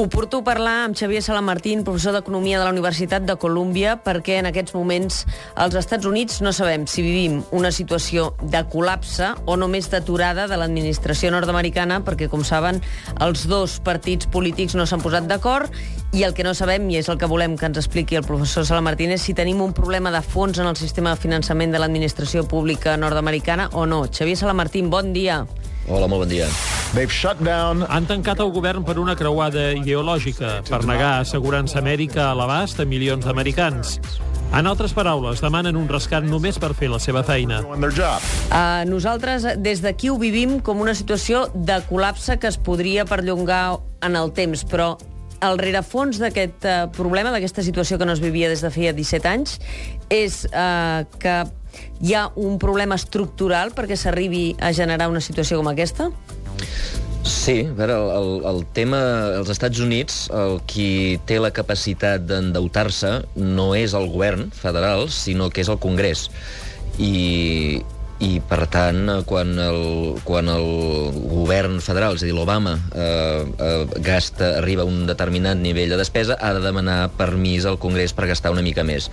Oportú parlar amb Xavier Salamartín, professor d'Economia de la Universitat de Colúmbia, perquè en aquests moments als Estats Units no sabem si vivim una situació de col·lapse o només d'aturada de l'administració nord-americana, perquè, com saben, els dos partits polítics no s'han posat d'acord i el que no sabem, i és el que volem que ens expliqui el professor Salamartín, és si tenim un problema de fons en el sistema de finançament de l'administració pública nord-americana o no. Xavier Salamartín, bon dia. Hola, molt bon dia. They've shut down Han tancat el govern per una creuada ideològica, per negar assegurança mèdica a l'abast a milions d'americans. En altres paraules, demanen un rescat només per fer la seva feina. Uh, nosaltres, des d'aquí, ho vivim com una situació de col·lapse que es podria perllongar en el temps, però el rerefons d'aquest uh, problema, d'aquesta situació que no es vivia des de feia 17 anys, és uh, que hi ha un problema estructural perquè s'arribi a generar una situació com aquesta? Sí, a veure, el, el, el tema... als Estats Units, el qui té la capacitat d'endeutar-se no és el govern federal, sinó que és el Congrés. I, i per tant, quan el, quan el govern federal, és a dir, l'Obama, eh, eh, gasta, arriba a un determinat nivell de despesa, ha de demanar permís al Congrés per gastar una mica més.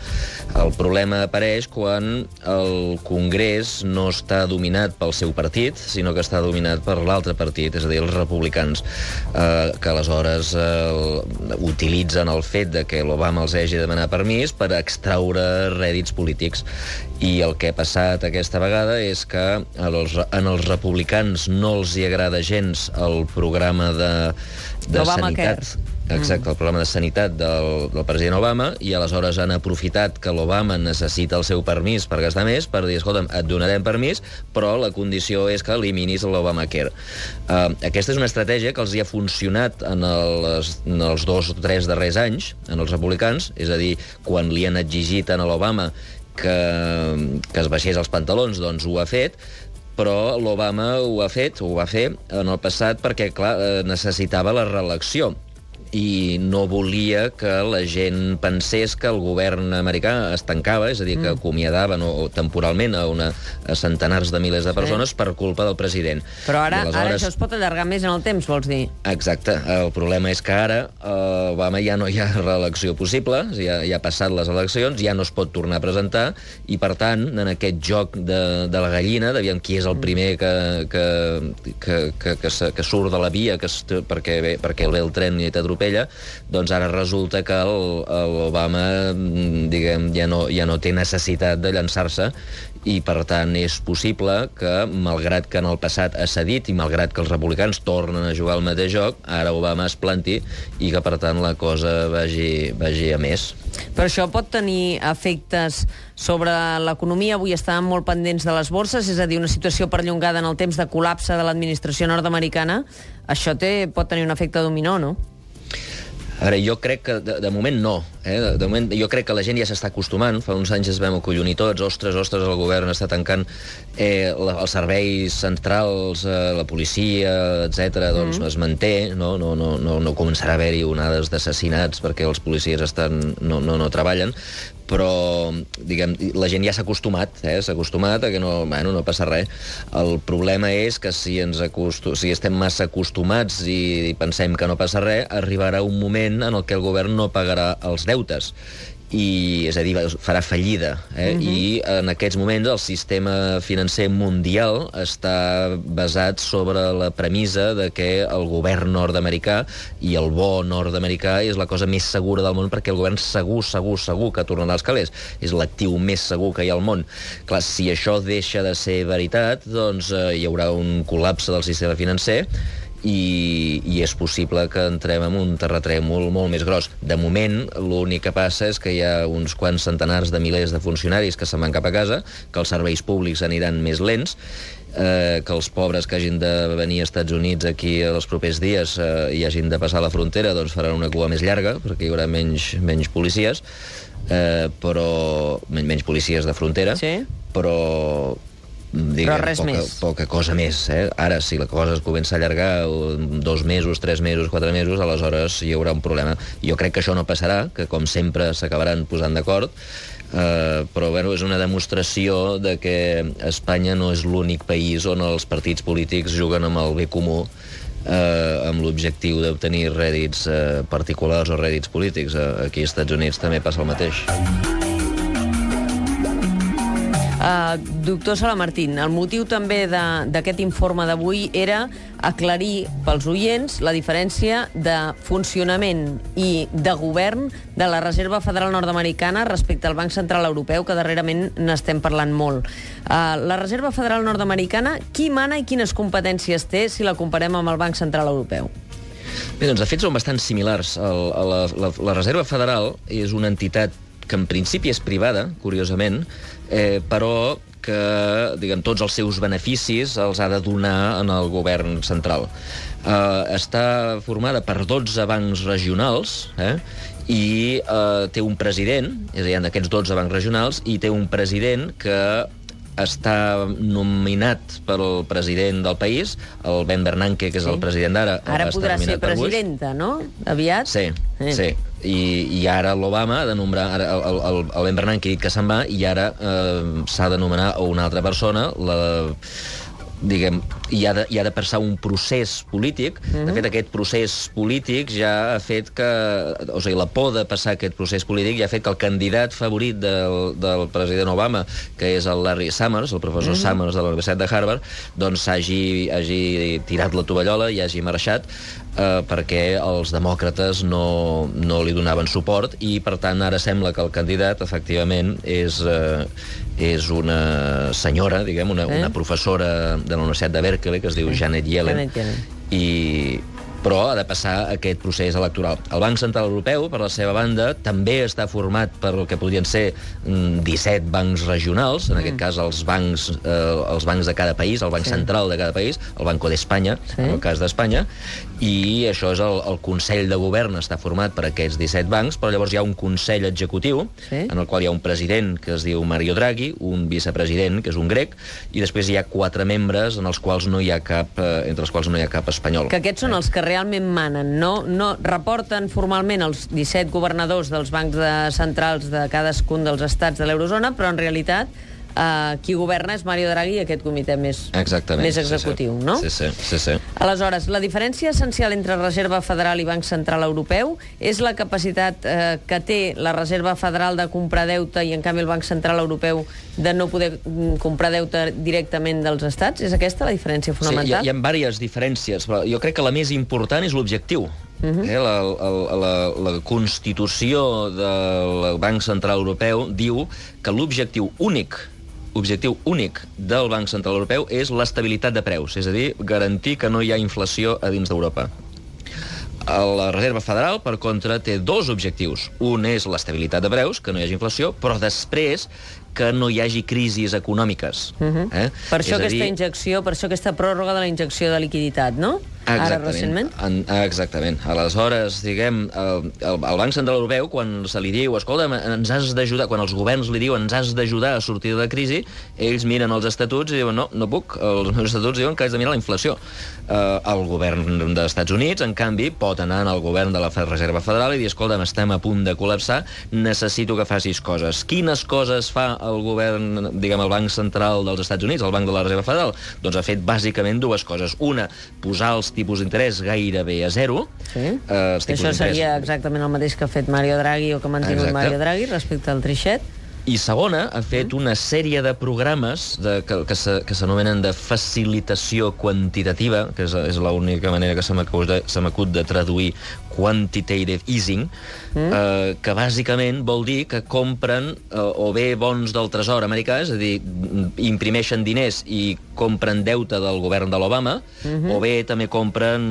El problema apareix quan el Congrés no està dominat pel seu partit, sinó que està dominat per l'altre partit, és a dir, els republicans, eh, que aleshores eh, utilitzen el fet de que l'Obama els hagi de demanar permís per extraure rèdits polítics. I el que ha passat aquesta vegada és que als, en els republicans no els hi agrada gens el programa de, de sanitat. Exacte, el programa de sanitat del, del president Obama i aleshores han aprofitat que l'Obama necessita el seu permís per gastar més per dir, escolta'm, et donarem permís però la condició és que eliminis l'Obamacare. Uh, aquesta és una estratègia que els hi ha funcionat en els, en els dos o tres darrers anys en els republicans, és a dir, quan li han exigit a l'Obama que, que es baixés els pantalons, doncs ho ha fet, però l'Obama ho ha fet, ho va fer en el passat perquè, clar, eh, necessitava la reelecció i no volia que la gent pensés que el govern americà es tancava, és a dir, que Mm. acomiadaven o, o temporalment a, una, a centenars de milers de persones per culpa del president. Però ara, I ara això es pot allargar més en el temps, vols dir? Exacte. El problema és que ara eh, Obama ja no hi ha reelecció possible, ja, ja ha passat les eleccions, ja no es pot tornar a presentar, i per tant, en aquest joc de, de la gallina, d'aviam qui és el primer que, que, que, que, que, se- que surt de la via que es, perquè, ve, perquè el ve el tren i t'atropella, doncs ara resulta que l'Obama mm, diguem, ja, no, ja no té necessitat de llançar-se i per tant és possible que, malgrat que en el passat ha cedit i malgrat que els republicans tornen a jugar al mateix joc, ara Obama es planti i que per tant la cosa vagi, vagi a més. Però això pot tenir efectes sobre l'economia. Avui estàvem molt pendents de les borses, és a dir, una situació perllongada en el temps de col·lapse de l'administració nord-americana. Això té, pot tenir un efecte dominó, no? Ara, jo crec que, de, de moment, no. Eh? De, de moment, jo crec que la gent ja s'està acostumant. Fa uns anys es vam acollonir tots. Ostres, ostres, el govern està tancant eh, la, els serveis centrals, eh, la policia, etc. doncs es manté. No, no, no, no, no començarà a haver-hi onades d'assassinats perquè els policies estan, no, no, no treballen però diguem, la gent ja s'ha acostumat, eh? s'ha acostumat a que no, bueno, no passa res. El problema és que si, ens acostu si estem massa acostumats i, i pensem que no passa res, arribarà un moment en el que el govern no pagarà els deutes i, és a dir, farà fallida. Eh? Uh -huh. I en aquests moments el sistema financer mundial està basat sobre la premissa de que el govern nord-americà i el bo nord-americà és la cosa més segura del món perquè el govern segur, segur, segur que tornarà als calés. És l'actiu més segur que hi ha al món. Clar, si això deixa de ser veritat, doncs eh, hi haurà un col·lapse del sistema financer i, i és possible que entrem en un terratrèmol molt més gros. De moment, l'únic que passa és que hi ha uns quants centenars de milers de funcionaris que se'n van cap a casa, que els serveis públics aniran més lents, eh, que els pobres que hagin de venir als Estats Units aquí els propers dies eh, i hagin de passar la frontera doncs faran una cua més llarga, perquè hi haurà menys, menys policies, eh, però men- menys policies de frontera, Sí. però diguem, Però res poca, més. poca cosa més. Eh? Ara, si la cosa es comença a allargar dos mesos, tres mesos, quatre mesos, aleshores hi haurà un problema. Jo crec que això no passarà, que com sempre s'acabaran posant d'acord, eh, però bueno, és una demostració de que Espanya no és l'únic país on els partits polítics juguen amb el bé comú eh, amb l'objectiu d'obtenir rèdits eh, particulars o rèdits polítics. Eh, aquí als Estats Units també passa el mateix. Uh, doctor Salamartín, el motiu també d'aquest informe d'avui era aclarir pels oients la diferència de funcionament i de govern de la Reserva Federal Nord-Americana respecte al Banc Central Europeu, que darrerament n'estem parlant molt. Uh, la Reserva Federal Nord-Americana, qui mana i quines competències té si la comparem amb el Banc Central Europeu? Bé, doncs de fet són bastant similars. El, la, la, la Reserva Federal és una entitat que en principi és privada, curiosament, eh, però que diguem, tots els seus beneficis els ha de donar en el govern central. Eh, està formada per 12 bancs regionals eh, i eh, té un president, és a dir, d'aquests 12 bancs regionals, i té un president que està nominat pel president del país, el Ben Bernanke, que és sí. el president d'ara. Ara podrà ser presidenta, no? Aviat? Sí, sí. sí. I, i ara l'Obama ha de nombrar... Ara, el, el, el Ben Bernanke ha que se'n va i ara eh, s'ha de nomenar una altra persona, la diguem, hi ha, de, hi ha de passar un procés polític. Mm -hmm. De fet, aquest procés polític ja ha fet que... O sigui, la por de passar aquest procés polític ja ha fet que el candidat favorit del, del president Obama, que és el Larry Summers, el professor mm -hmm. Summers de la Universitat de Harvard, doncs hagi, hagi tirat la tovallola i hagi marxat eh, perquè els demòcrates no, no li donaven suport i, per tant, ara sembla que el candidat, efectivament, és, eh, és una senyora, diguem, una, eh? una professora de la Universitat de Berkeley, que es diu Janet Yellen, Janet Yellen. i però ha de passar aquest procés electoral. El Banc Central Europeu, per la seva banda, també està format per el que podrien ser 17 mm, bancs regionals, en mm. aquest cas els bancs, eh, els bancs de cada país, el Banc sí. Central de cada país, el Banco d'Espanya, sí. en el cas d'Espanya, i això és el, el Consell de Govern, està format per aquests 17 bancs, però llavors hi ha un Consell Executiu, sí. en el qual hi ha un president que es diu Mario Draghi, un vicepresident, que és un grec, i després hi ha quatre membres en els quals no hi ha cap, eh, entre els quals no hi ha cap espanyol. Que aquests són els que realment manen, no, no reporten formalment els 17 governadors dels bancs de centrals de cadascun dels estats de l'eurozona, però en realitat Uh, qui governa és Mario Draghi i aquest comitè més, Exactament, més executiu, sí, sí. no? Sí, sí, sí, sí. Aleshores, la diferència essencial entre Reserva Federal i Banc Central Europeu és la capacitat uh, que té la Reserva Federal de comprar deute i, en canvi, el Banc Central Europeu de no poder mm, comprar deute directament dels estats? És aquesta la diferència fonamental? Sí, hi ha, hi ha diverses diferències, però jo crec que la més important és l'objectiu. Uh -huh. eh, la, la, la, la Constitució del Banc Central Europeu diu que l'objectiu únic objectiu únic del Banc Central Europeu és l'estabilitat de preus, és a dir, garantir que no hi ha inflació a dins d'Europa. La Reserva Federal, per contra, té dos objectius. Un és l'estabilitat de preus, que no hi hagi inflació, però després que no hi hagi crisis econòmiques. Uh -huh. eh? Per això és aquesta dir... injecció, per això aquesta pròrroga de la injecció de liquiditat, no? Exactament. Ara, recentment? En, exactament. Aleshores, diguem, el, el, el Banc Central Europeu, quan se li diu, escolta, ens has d'ajudar, quan els governs li diuen ens has d'ajudar a sortir de la crisi, ells miren els estatuts i diuen no, no puc. Els meus estatuts diuen que haig de mirar la inflació. Uh, el govern dels Estats Units, en canvi, pot anar al govern de la Reserva Federal i dir, escolta, estem a punt de col·lapsar, necessito que facis coses. Quines coses fa el govern, diguem, el Banc Central dels Estats Units, el Banc de la Reserva Federal? Doncs ha fet bàsicament dues coses. Una, posar els tipus d'interès gairebé a zero. Sí. Eh, Això seria exactament el mateix que ha fet Mario Draghi o que ha mantingut Exacte. Mario Draghi respecte al Trixet. I segona, ha fet una sèrie de programes de, que, que s'anomenen de facilitació quantitativa, que és, és l'única manera que se m'acut de, de traduir quantitative easing, mm. eh, que bàsicament vol dir que compren eh, o bé bons del tresor americà, és a dir, imprimeixen diners i compren deute del govern de l'Obama, mm -hmm. o bé també compren,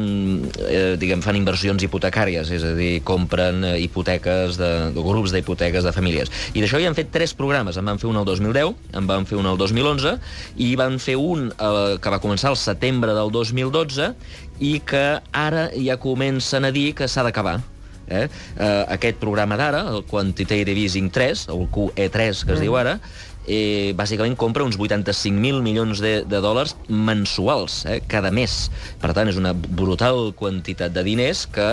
eh, diguem, fan inversions hipotecàries, és a dir, compren eh, hipoteques de, de grups d'hipoteques de famílies. I d'això hi han fet tres programes. En van fer un el 2010, en van fer un el 2011, i van fer un eh, que va començar al setembre del 2012, i que ara ja comencen a dir que s'ha d'acabar. Eh? Eh, aquest programa d'ara, el Quantitative Easing 3, el QE3 que es mm. diu ara, eh, bàsicament compra uns 85.000 milions de, de dòlars mensuals, eh, cada mes. Per tant, és una brutal quantitat de diners que,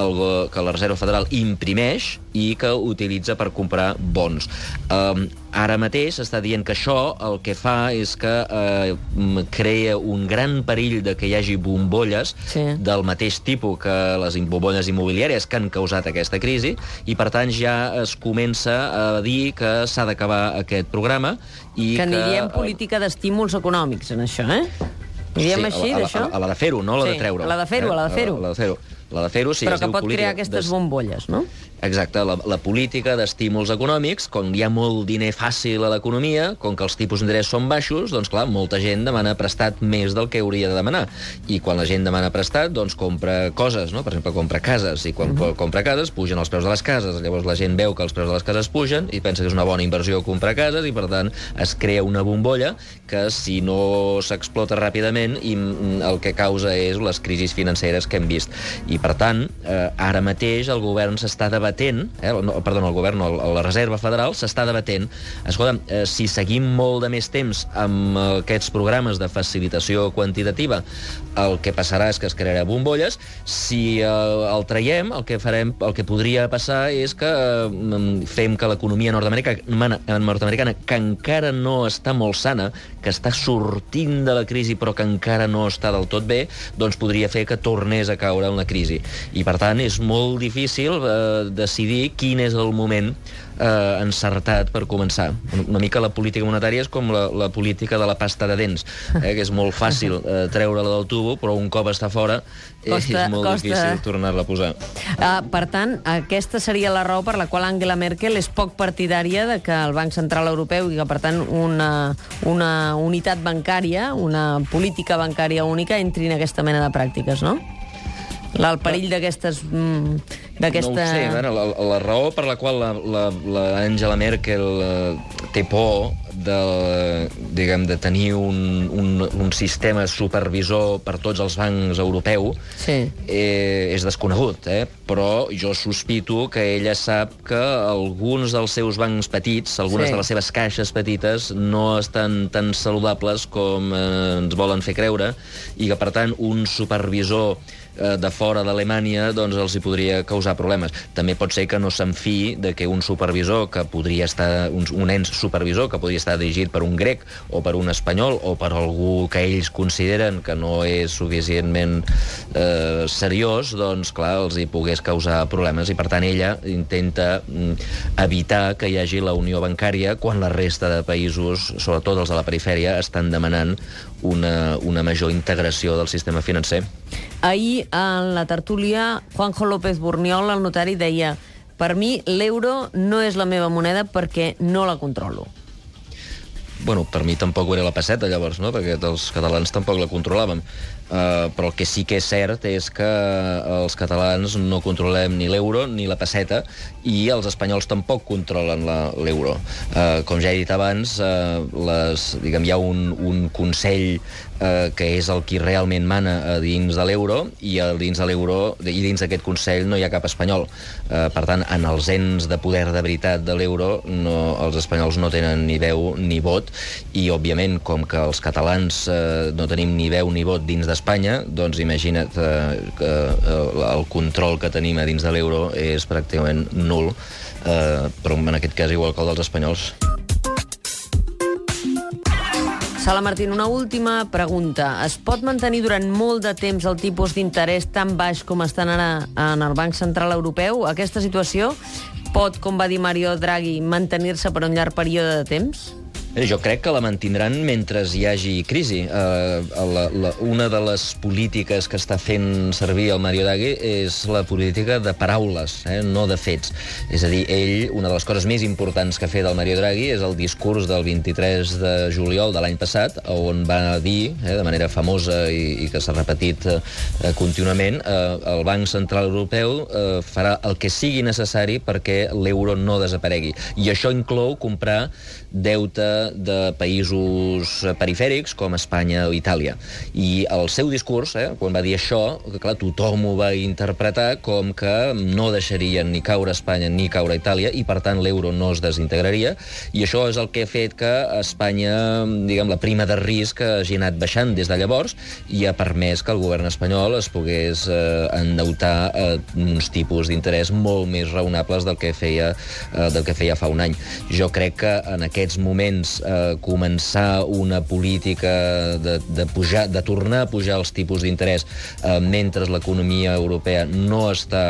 el, que la Reserva Federal imprimeix i que utilitza per comprar bons. Eh, ara mateix s'està dient que això el que fa és que eh, crea un gran perill de que hi hagi bombolles Sí. del mateix tipus que les bombolles immobiliàries que han causat aquesta crisi i, per tant, ja es comença a dir que s'ha d'acabar aquest programa i Que aniríem eh, política d'estímuls econòmics en això, eh? Aniríem així, a la, d'això? a, la, a la de fer-ho, no a la Sí, de treure. a la de fer-ho, a la de fer-ho. A la de fer-ho. La de fer-ho, sí. Però que pot política crear aquestes bombolles, no? Exacte, la, la política d'estímuls econòmics, quan hi ha molt diner fàcil a l'economia, com que els tipus d'interès són baixos, doncs clar, molta gent demana prestat més del que hauria de demanar. I quan la gent demana prestat, doncs compra coses, no? Per exemple, compra cases, i quan uh -huh. compra cases pugen els preus de les cases. Llavors la gent veu que els preus de les cases pugen i pensa que és una bona inversió comprar cases i, per tant, es crea una bombolla que, si no s'explota ràpidament, i, mm, el que causa és les crisis financeres que hem vist. I, per tant, eh, ara mateix el govern s'està debatent, eh, no, perdó, el govern, no, la Reserva Federal s'està debatent, escolta, eh, si seguim molt de més temps amb eh, aquests programes de facilitació quantitativa, el que passarà és que es crearà bombolles, si eh, el traiem, el que farem, el que podria passar és que eh, fem que l'economia nord-americana, nord-americana, que encara no està molt sana, que està sortint de la crisi però que encara no està del tot bé, doncs podria fer que tornés a caure en la crisi. I, per tant, és molt difícil eh, decidir quin és el moment eh, encertat per començar. Una, una mica la política monetària és com la, la política de la pasta de dents, eh, que és molt fàcil eh, treure-la del tubo, però un cop està fora eh, Costa- és molt costa. difícil tornar-la a posar. Uh, per tant, aquesta seria la raó per la qual Angela Merkel és poc partidària de que el Banc Central Europeu i que, per tant, una, una unitat bancària, una política bancària única, entri en aquesta mena de pràctiques, no? La, el perill d'aquestes... Mm, d'aquesta... No ho sé, veure, la, la raó per la qual la, la, la Angela Merkel eh, té por de, diguem, de tenir un, un, un sistema supervisor per tots els bancs europeu Sí. eh, és desconegut, eh? però jo sospito que ella sap que alguns dels seus bancs petits, algunes Sí. de les seves caixes petites, no estan tan saludables com eh, ens volen fer creure, i que, per tant, un supervisor eh, de fora d'Alemanya doncs els hi podria causar problemes. També pot ser que no s'enfiï de que un supervisor que podria estar, un, un ens supervisor que podria estar dirigit per un grec o per un espanyol o per algú que ells consideren que no és suficientment eh, seriós, doncs clar, els hi pogués causar problemes i per tant ella intenta mm, evitar que hi hagi la unió bancària quan la resta de països, sobretot els de la perifèria, estan demanant una, una major integració del sistema financer. Ahir, en la tertúlia, Juanjo López Burniol, el notari, deia per mi l'euro no és la meva moneda perquè no la controlo. Bueno, per mi tampoc ho era la passeta, llavors, no? perquè els catalans tampoc la controlàvem. Uh, però el que sí que és cert és que els catalans no controlem ni l'euro ni la passeta i els espanyols tampoc controlen l'euro. Uh, com ja he dit abans, uh, les, diguem, hi ha un, un Consell uh, que és el qui realment mana a dins de l'euro i a dins de l'euro i dins d'aquest Consell no hi ha cap espanyol. Uh, per tant, en els ens de poder de veritat de l'euro no, els espanyols no tenen ni veu ni vot i, òbviament, com que els catalans eh, no tenim ni veu ni vot dins d'Espanya, doncs imagina't eh, que eh, el control que tenim a dins de l'euro és pràcticament nul, eh, però en aquest cas igual que el dels espanyols. Sala Martín, una última pregunta. Es pot mantenir durant molt de temps el tipus d'interès tan baix com estan ara en el Banc Central Europeu? Aquesta situació pot, com va dir Mario Draghi, mantenir-se per un llarg període de temps? Jo crec que la mantindran mentre hi hagi crisi. Uh, la, la, una de les polítiques que està fent servir el Mario Draghi és la política de paraules, eh, no de fets. És a dir, ell, una de les coses més importants que ha fet el Mario Draghi és el discurs del 23 de juliol de l'any passat, on va dir, eh, de manera famosa i, i que s'ha repetit eh, contínuament, eh, el Banc Central Europeu eh, farà el que sigui necessari perquè l'euro no desaparegui. I això inclou comprar deute de països perifèrics com Espanya o Itàlia. I el seu discurs, eh, quan va dir això, que clar, tothom ho va interpretar com que no deixarien ni caure Espanya ni caure Itàlia i, per tant, l'euro no es desintegraria. I això és el que ha fet que Espanya, diguem, la prima de risc hagi anat baixant des de llavors i ha permès que el govern espanyol es pogués eh, endeutar a uns tipus d'interès molt més raonables del que feia eh, del que feia fa un any. Jo crec que en aquests moments eh, començar una política de, de, pujar, de tornar a pujar els tipus d'interès eh, mentre l'economia europea no està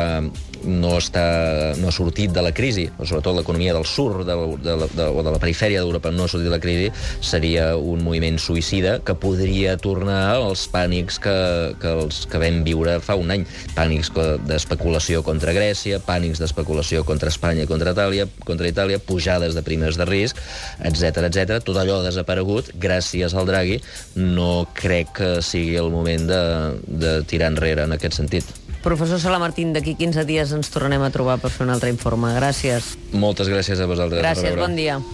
no, està, no ha sortit de la crisi, sobretot l'economia del sur de, de, de, o de la perifèria d'Europa no ha sortit de la crisi, seria un moviment suïcida que podria tornar als pànics que, que, els, que vam viure fa un any. Pànics d'especulació contra Grècia, pànics d'especulació contra Espanya i contra Itàlia, contra Itàlia, pujades de primes de risc, etc etc. Tot allò ha desaparegut gràcies al Draghi. No crec que sigui el moment de, de tirar enrere en aquest sentit. Professor Salamartín, d'aquí 15 dies ens tornem a trobar per fer un altre informe. Gràcies. Moltes gràcies a vosaltres. Gràcies, bon dia.